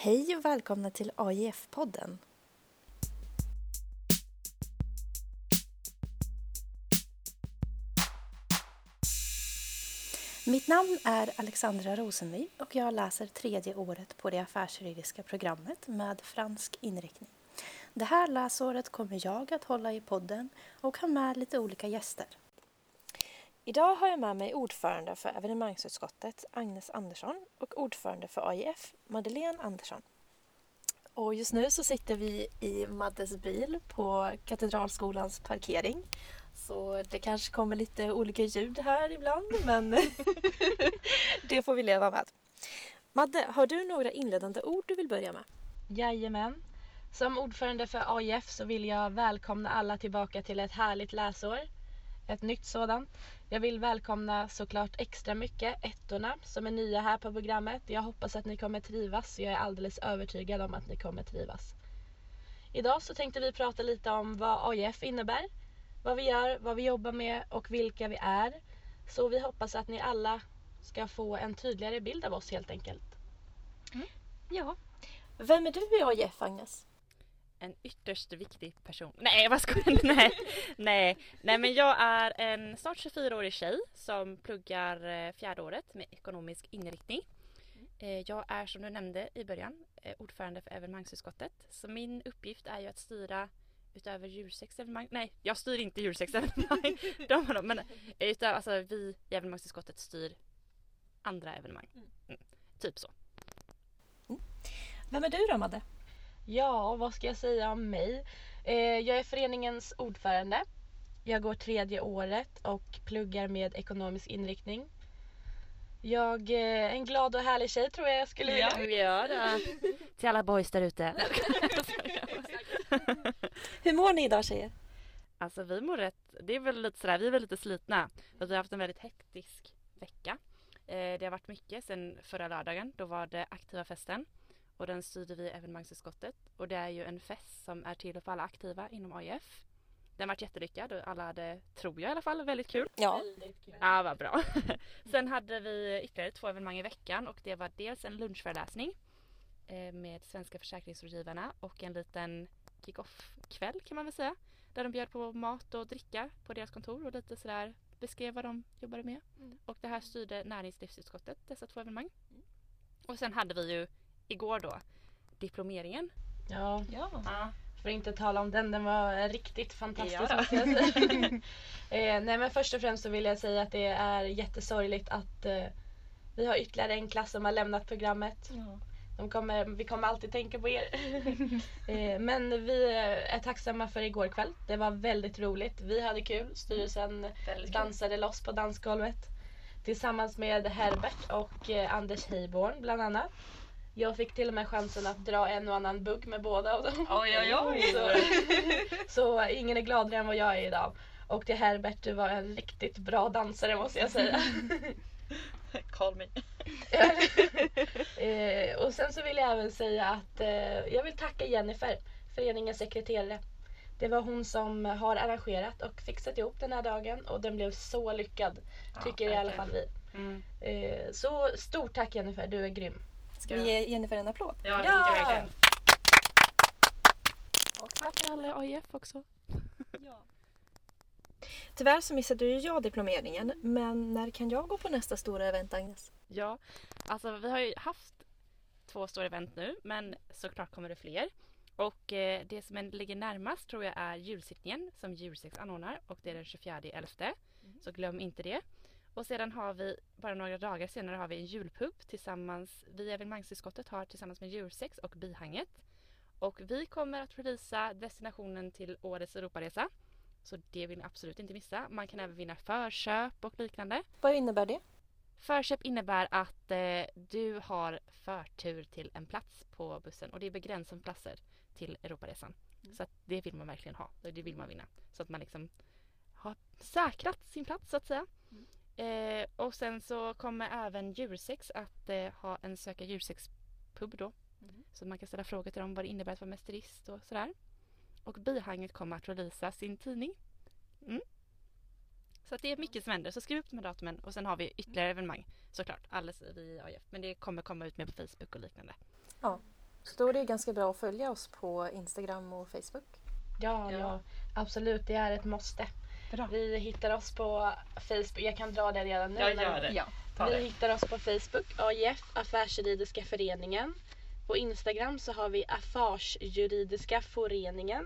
Hej och välkomna till AIF-podden. Mitt namn är Alexandra Rosenby och jag läser tredje året på det affärsjuridiska programmet med fransk inriktning. Det här läsåret kommer jag att hålla i podden och ha med lite olika gäster. Idag har jag med mig ordförande för evenemangsutskottet Agnes Andersson och ordförande för AIF Madeleine Andersson. Och just nu så sitter vi i Maddes bil på Katedralskolans parkering. Så det kanske kommer lite olika ljud här ibland men det får vi leva med. Madde, har du några inledande ord du vill börja med? Jajamän. Som ordförande för AIF så vill jag välkomna alla tillbaka till ett härligt läsår. Ett nytt sådant. Jag vill välkomna såklart extra mycket ettorna som är nya här på programmet. Jag hoppas att ni kommer trivas. Jag är alldeles övertygad om att ni kommer trivas. Idag så tänkte vi prata lite om vad AIF innebär, vad vi gör, vad vi jobbar med och vilka vi är. Så vi hoppas att ni alla ska få en tydligare bild av oss helt enkelt. Mm. Ja. Vem är du i AIF, Agnes? En ytterst viktig person. Nej vad skojar nej, nej. Nej men jag är en snart 24-årig tjej som pluggar eh, fjärde året med ekonomisk inriktning. Eh, Jag är som du nämnde i början eh, ordförande för evenemangsutskottet. Så min uppgift är ju att styra utöver djursexevenemang. Nej jag styr inte djursexevenemang. De har de, men utöver, alltså, vi i evenemangsutskottet styr andra evenemang. Mm. Typ så. Vem är du då, Madde? Ja, vad ska jag säga om mig? Eh, jag är föreningens ordförande. Jag går tredje året och pluggar med ekonomisk inriktning. Jag är en glad och härlig tjej tror jag jag skulle vilja. Ja, ja Till alla boys där ute. Hur mår ni idag tjejer? Alltså vi mår rätt, det är väl lite sådär, vi är väl lite slitna. För vi har haft en väldigt hektisk vecka. Eh, det har varit mycket sen förra lördagen, då var det aktiva festen. Och den styrde vi evenemangsutskottet. Och det är ju en fest som är till för alla aktiva inom AIF. Den varit jättelyckad och alla hade, tror jag i alla fall, väldigt kul. Ja. Ja, vad bra. Sen hade vi ytterligare två evenemang i veckan och det var dels en lunchföreläsning eh, med Svenska försäkringsrådgivarna och en liten kick-off-kväll kan man väl säga. Där de bjöd på mat och dricka på deras kontor och lite sådär beskrev vad de jobbade med. Mm. Och det här styrde näringslivsutskottet, dessa två evenemang. Och sen hade vi ju igår då diplomeringen. Ja, Ja. Ja. för att inte tala om den, den var riktigt fantastisk Ja eh, nej men först och främst så vill jag säga att det är jättesorgligt att eh, vi har ytterligare en klass som har lämnat programmet. De kommer, vi kommer alltid tänka på er. eh, men vi är tacksamma för igår kväll. Det var väldigt roligt. Vi hade kul. Styrelsen dansade loss på dansgolvet. Tillsammans med Herbert och eh, Anders Heiborn bland annat. Jag fick till och med chansen att dra en och annan bugg med båda av dem. Oj, oj, oj. Så, så ingen är gladare än vad jag är idag. Och det Herbert var en riktigt bra dansare måste jag säga. Call me. eh, och sen så vill jag även säga att eh, jag vill tacka Jennifer, föreningens sekreterare. Det var hon som har arrangerat och fixat ihop den här dagen och den blev så lyckad. Tycker i alla fall vi. Mm. Eh, så stort tack Jennifer, du är grym. Ska vi ge Jennifer en applåd? Ja, det Ja! tycker jag verkligen. Och tack till alla AIF också. Tyvärr så missade ju jag diplomeringen, men när kan jag gå på nästa stora event Agnes? Ja, alltså vi har ju haft två stora event nu men såklart kommer det fler. Och eh, det som ligger närmast tror jag är julsittningen som Djursex anordnar och det är den 24 11. Så glöm inte det. Och sedan har vi, bara några dagar senare har vi en julpub tillsammans, vi i evenemangsutskottet har tillsammans med Djursex och Bihanget. Och vi kommer att releasa destinationen till årets Europaresa. Så det vill ni absolut inte missa. Man kan även vinna förköp och liknande. Vad innebär det? Förköp innebär att eh, du har förtur till en plats på bussen och det är begränsat platser till Europaresan. Så att det vill man verkligen ha och det vill man vinna. Så att man liksom har säkrat sin plats så att säga. Eh, och sen så kommer även Djursex att eh, ha en söka djursex-pub då. Så man kan ställa frågor till dem vad det innebär att vara mästerist och sådär. Och Bihanget kommer att releasa sin tidning. Mm. Så att det är mycket som händer. Så skriv upp de här datumen och sen har vi ytterligare evenemang såklart. Alldeles vi i AIF. Men det kommer komma ut mer på Facebook och liknande. Så då är det ganska bra att följa oss på Instagram och Facebook. Ja, Ja. ja, absolut. Det är ett måste. Bra. Vi hittar oss på Facebook. Jag kan dra det redan nu. Jag gör det. Ja. Vi det. hittar oss på Facebook, AIF, Affärsjuridiska föreningen. På Instagram så har vi Affärsjuridiska föreningen.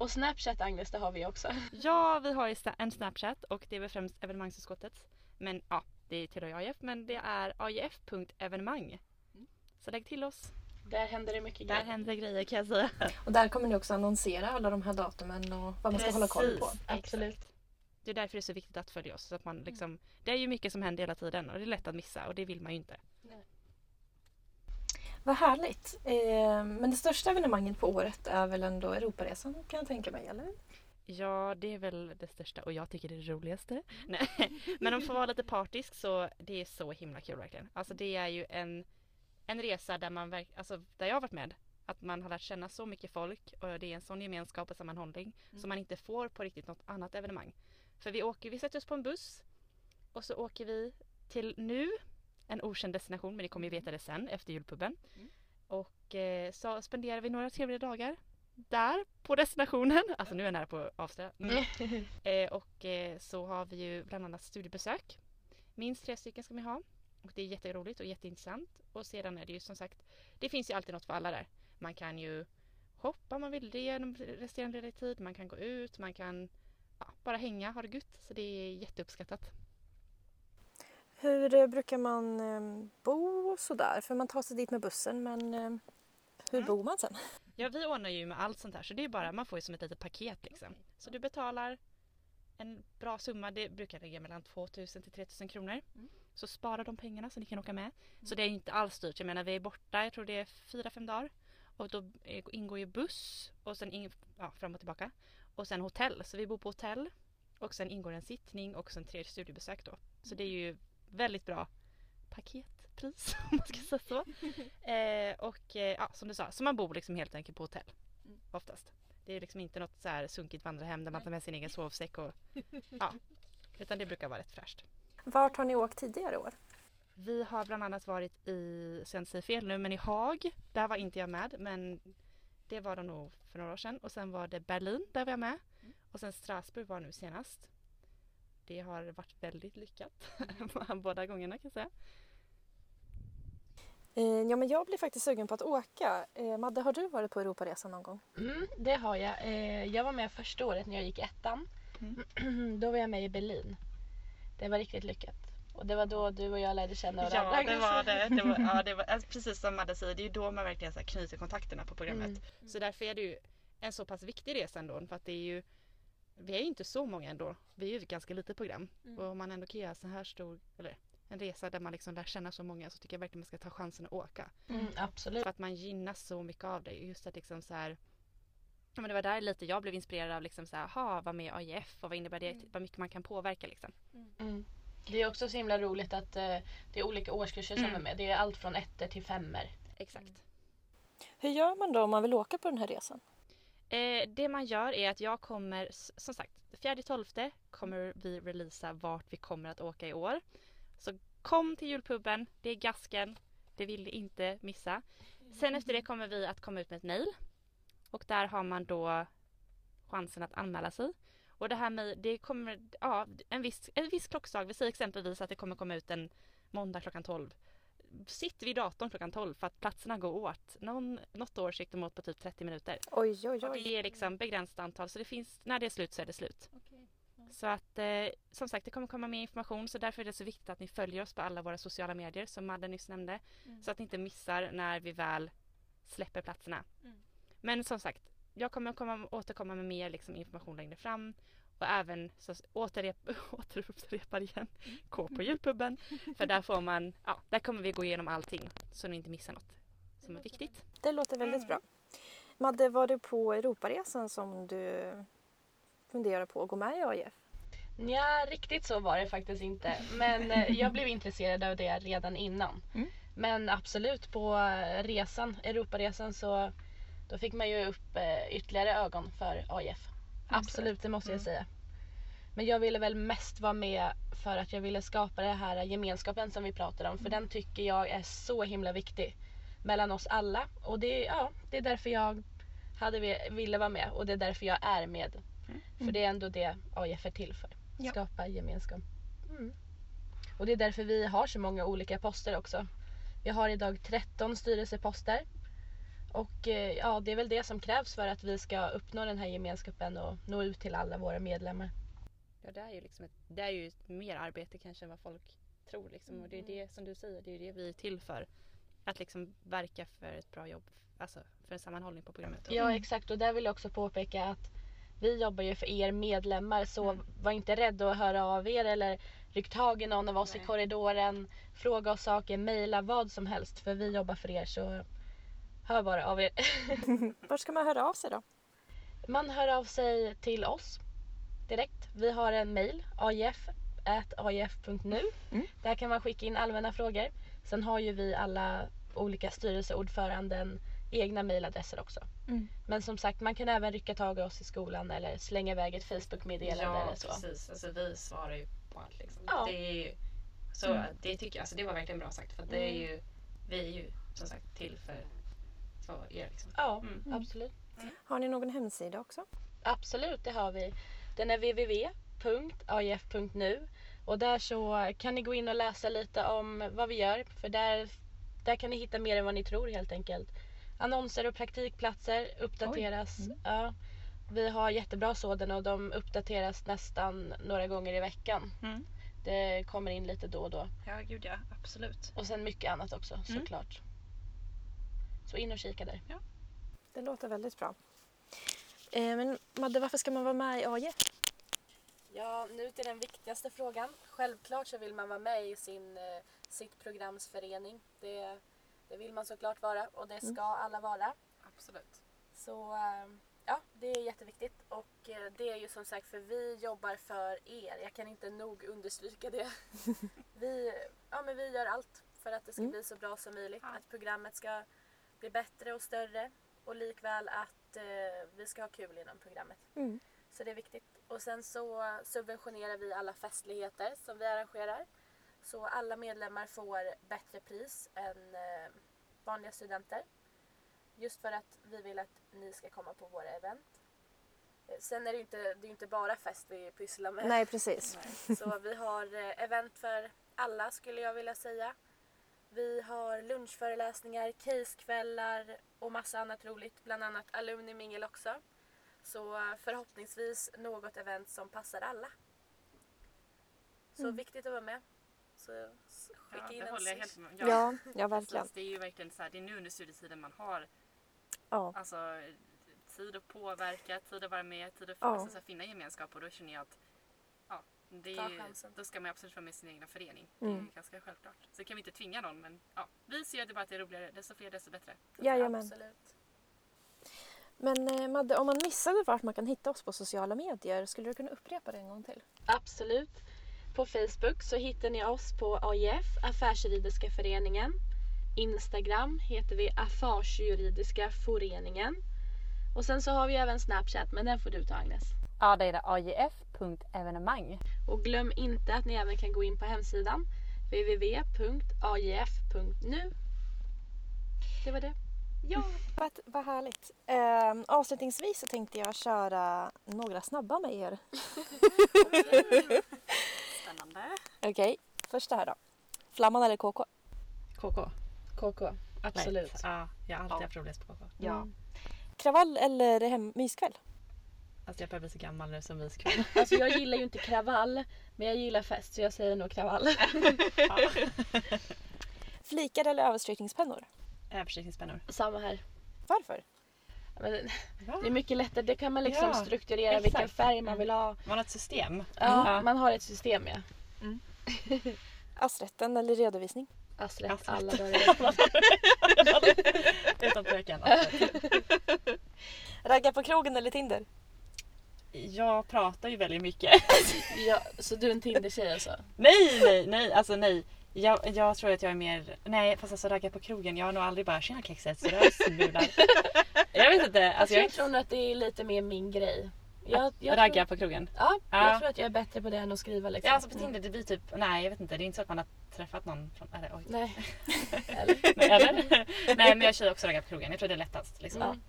Och Snapchat Agnes, det har vi också. Ja, vi har en Snapchat och det är väl främst evenemangsutskottet. Men ja, det tillhör AIF men det är aif.evenemang. Så lägg till oss. Där händer det mycket Där grejer. händer grejer kan jag säga. Och där kommer ni också annonsera alla de här datumen och vad man ska hålla koll på. Precis, Absolut. Det är därför det är så viktigt att följa oss. Så att man liksom, det är ju mycket som händer hela tiden och det är lätt att missa och det vill man ju inte. Vad härligt. Eh, men det största evenemanget på året är väl ändå Europaresan kan jag tänka mig, eller? Ja, det är väl det största och jag tycker det är det roligaste. Nej. Men om får vara lite partisk så det är så himla kul verkligen. Alltså det är ju en, en resa där man verk, alltså där jag har varit med. Att man har lärt känna så mycket folk och det är en sån gemenskap och sammanhållning som man inte får på riktigt något annat evenemang. För vi åker, vi sätter oss på en buss och så åker vi till nu en okänd destination men ni kommer ju veta det sen efter julpubben. Och eh, så spenderar vi några trevliga dagar där på destinationen. Alltså nu är jag nära på att avslöja. Mm. Eh, och eh, så har vi ju bland annat studiebesök. Minst tre stycken ska vi ha. Och det är jätteroligt och jätteintressant. Och sedan är det ju som sagt, det finns ju alltid något för alla där. Man kan ju hoppa om man vill det genom resterande tid. Man kan gå ut, man kan ja, bara hänga, ha det gött. Så det är jätteuppskattat. Hur eh, brukar man eh, bo och sådär? För man tar sig dit med bussen men eh, hur Mm. bor man sen? Ja, vi ordnar ju med allt sånt här så det är bara, man får ju som ett litet paket liksom. Så du betalar en bra summa, det brukar ligga mellan 2000 till 3000 kronor. Så spara de pengarna så ni kan åka med. Så det är inte alls dyrt, jag menar vi är borta, jag tror det är 4-5 dagar. Och då eh, ingår ju buss och sen in, ja, fram och tillbaka. Och sen hotell, så vi bor på hotell. Och sen ingår en sittning och sen tre studiebesök då. Så det är ju väldigt bra paketpris om man ska säga så. Eh, och eh, ja, som du sa, så man bor liksom helt enkelt på hotell. Oftast. Det är liksom inte något så här sunkigt vandrarhem där man tar med sin egen sovsäck och ja. Utan det brukar vara rätt fräscht. Vart har ni åkt tidigare år? Vi har bland annat varit i, så jag inte säger fel nu, men i Haag. Där var inte jag med men det var det nog för några år sedan. Och sen var det Berlin, där var jag med. Och sen Strasbourg var nu senast. Det har varit väldigt lyckat båda gångerna kan jag säga. Eh, ja, men jag blir faktiskt sugen på att åka. Eh, Madde, har du varit på Europaresan någon gång? Mm, det har jag. Eh, jag var med första året när jag gick ettan. Då var jag med i Berlin. Det var riktigt lyckat. Och det var då du och jag lärde känna varandra. Ja, det var det. det, var, ja, det var, alltså, precis som Madde säger, det är ju då man verkligen så här, knyter kontakterna på programmet. Mm. Så därför är det ju en så pass viktig resa ändå. För att det är ju, vi är ju inte så många ändå. Vi är ju ett ganska litet program. Och om man ändå kan göra så här stor, eller en resa där man liksom lär känna så många så tycker jag verkligen man ska ta chansen att åka. Mm, absolut. För att man gynnas så mycket av det. Just att liksom så här, ja, men det var där lite jag blev inspirerad av liksom så här, aha, vad med AIF och vad innebär det? Vad mycket man kan påverka liksom. Mm. Det är också så himla roligt att eh, det är olika årskurser som Mm. är med. Det är allt från ettor till femmer. Exakt. Hur gör man då om man vill åka på den här resan? Eh, det man gör är att jag kommer, som sagt, 4-12 kommer vi releasa vart vi kommer att åka i år. Så kom till julpubben, det är gasken, det vill ni inte missa. Sen efter det kommer vi att komma ut med ett mail. Och där har man då chansen att anmäla sig. Och det här med, det kommer, ja, en viss, en viss klockslag. Vi säger exempelvis att det kommer komma ut en måndag klockan 12. Sitt vid datorn klockan 12 för att platserna går åt. Någon, något år gick de åt på typ 30 minuter. Oj, oj, Och oj. det är liksom begränsat antal så det finns, när det är slut så är det slut. Så att eh, som sagt det kommer komma mer information så därför är det så viktigt att ni följer oss på alla våra sociala medier som Madde nyss nämnde. Så att ni inte missar när vi väl släpper platserna. Men som sagt, jag kommer komma, återkomma med mer liksom, information längre fram. Och även så, återrep, återupprepar igen, gå på julpubben. För där får man, ja, där kommer vi gå igenom allting så ni inte missar något som är viktigt. Det låter väldigt bra. Madde, var det på Europaresan som du funderar på att gå med i AIF? Ja, riktigt så var det faktiskt inte. Men eh, jag blev intresserad av det redan innan. Mm. Men absolut på resan, Europaresan så då fick man ju upp eh, ytterligare ögon för AIF. Absolut, det måste jag säga. Men jag ville väl mest vara med för att jag ville skapa den här gemenskapen som vi pratar om. För den tycker jag är så himla viktig. mellan oss alla. Och det, ja, det är därför jag hade, vi- ville vara med och det är därför jag är med. För det är ändå det AIF är till för. Ja. Skapa gemenskap. Mm. Och det är därför vi har så många olika poster också. Vi har idag 13 styrelseposter. Och eh, ja, det är väl det som krävs för att vi ska uppnå den här gemenskapen och nå ut till alla våra medlemmar. Ja, det är ju liksom ett, det är ju mer arbete kanske än vad folk tror liksom. Och det är det som du säger, det är det vi är till för. Att liksom verka för ett bra jobb, alltså för en sammanhållning på programmet. Ja exakt och där vill jag också påpeka att vi jobbar ju för er medlemmar så Mm. var inte rädda att höra av er eller ryck tag i någon av oss i Nej. korridoren. Fråga oss saker, mejla vad som helst för vi jobbar för er så hör bara av er. Var ska man höra av sig då? Man hör av sig till oss direkt. Vi har en mejl, ajf.nu. Mm. Där kan man skicka in allmänna frågor. Sen har ju vi alla olika styrelseordföranden egna mejladresser också. Mm. Men som sagt, man kan även rycka tag i oss i skolan eller slänga iväg ett Facebook-meddelande eller så. precis. Alltså, vi svarar ju på allt. Liksom. Ja. Det, är ju, så, Mm. det tycker jag, alltså, det var verkligen bra sagt. För att det är ju, vi är ju som sagt till för, för er. Liksom. Ja, Mm. absolut. Har ni någon hemsida också? Absolut, det har vi. Den är www.ajf.nu och där så kan ni gå in och läsa lite om vad vi gör för där, där kan ni hitta mer än vad ni tror helt enkelt. Annonser och praktikplatser uppdateras. Mm. Ja, vi har jättebra sådana och de uppdateras nästan några gånger i veckan. Mm. Det kommer in lite då och då. Ja, gud ja. Absolut. Och sen mycket annat också Mm. såklart. Så in och kika där. Det låter väldigt bra. Eh, men Madde, varför ska man vara med i AIF? Ja, nu till den viktigaste frågan. Självklart så vill man vara med i sin, eh, sitt programs förening. Det, det vill man såklart vara och det ska alla vara. Absolut. Så eh, ja, det är jätteviktigt och eh, det är ju som sagt för vi jobbar för er. Jag kan inte nog understryka det. vi, ja, men vi gör allt för att det ska Mm. bli så bra som möjligt. Ja. Att programmet ska bli bättre och större och likväl att eh, vi ska ha kul inom programmet. Mm. Så det är viktigt. Och sen så subventionerar vi alla festligheter som vi arrangerar. Så alla medlemmar får bättre pris än eh, vanliga studenter. Just för att vi vill att ni ska komma på våra event. Eh, Sen är det ju inte, det inte bara fest vi pysslar med. Nej, precis. Så vi har eh, event för alla skulle jag vilja säga. Vi har lunchföreläsningar, casekvällar och massa annat roligt. Bland annat alumni mingel också. Så eh, förhoppningsvis något event som passar alla. Så Mm. viktigt att vara med. Så s- skicka Ja, in det en håller jag helt med Ja, ja verkligen. Precis, det är ju verkligen så här, det är nu under studietiden man har Ja. alltså, tid att påverka, tid att vara med, tid att Ja. alltså, så här, finna gemenskap och då känner jag att ja, det Ta chansen. då ska man absolut vara med i sin egna förening. Det är Mm. ganska självklart. Så kan vi inte tvinga någon men ja, vi ser det bara att det är roligare, desto fler desto bättre. Jajamän. Absolut. Men eh, Madde, om man missade vart man kan hitta oss på sociala medier, skulle du kunna upprepa det en gång till? Absolut. På Facebook så hittar ni oss på AIF, Affärsjuridiska föreningen. Instagram heter vi Affärsjuridiska föreningen. Och sen så har vi även Snapchat, men den får du ta Agnes. Ja, det är det. AJF.evenemang. Och glöm inte att ni även kan gå in på hemsidan www.aif.nu. Det var det. Ja, vad, vad härligt. Eh, avslutningsvis så tänkte jag köra några snabba med er. Spännande. Okej, första här då. Flamman eller KK? KK. KK. Absolut. Ja, jag har alltid Ja. haft roligast på KK. Ja. Mm. Kravall eller hem, myskväll? Alltså jag börjar bli så gammal nu som myskväll. Alltså jag gillar ju inte kravall, men jag gillar fest så jag säger nog kravall. Flikar eller överstrykningspennor? Överstrykningspennor. Samma här. Varför? Men det är mycket lättare, det kan man liksom Ja, strukturera vilken exakt. färg man vill ha. Man har ett system. Ja, Ja. Man har ett system ja. Assrätten eller redovisning? Asrätt Asrätt. alla dagar. Utan tvekan. Ragga på krogen eller Tinder? Jag pratar ju väldigt mycket. ja, Så du är en Tinder-tjej alltså? nej, nej, nej, alltså nej. Jag, jag tror att jag är mer, nej fast alltså ragga på krogen, jag har nog aldrig bara tjena kexet så där smular. Jag vet inte, alltså jag, Jag tror nog att det är lite mer min grej. Jag, jag Ragga tror, på krogen. ja, Ja. jag tror att jag är bättre på det än att skriva liksom. Ja, alltså på Tinder det blir typ, nej jag vet inte, det är inte så att man har träffat någon från, eller oj. Nej. Nej, eller? nej men jag kör också ragga på krogen, jag tror det är lättast. Liksom. Mm.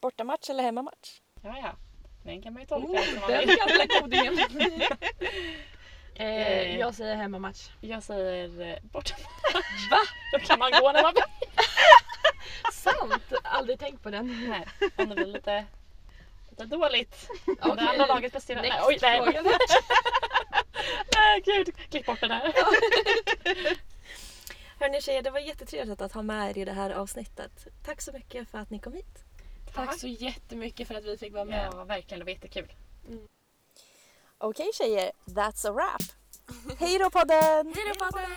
Bortamatch eller hemmamatch? Ja, ja. Den kan man ju tolka Oh, som man den vill. gamla kodingen. eh, Eh. jag säger hemmamatch. Jag säger eh, bort. Va? Då kan man gå när man vill. Sant! Aldrig tänkt på den. Nej, om det blir lite, lite dåligt. Om det Okej. andra laget presterar. Nej, oj, nej, nej gud. Klipp bort det där. Hörni tjejer, det var jättetrevligt att ha med er i det här avsnittet. Tack så mycket för att ni kom hit. Tack så jättemycket för att vi fick vara med. Ja, verkligen. Det var jättekul. Okej tjejer, that's a wrap. Hej då podden! Hej då podden!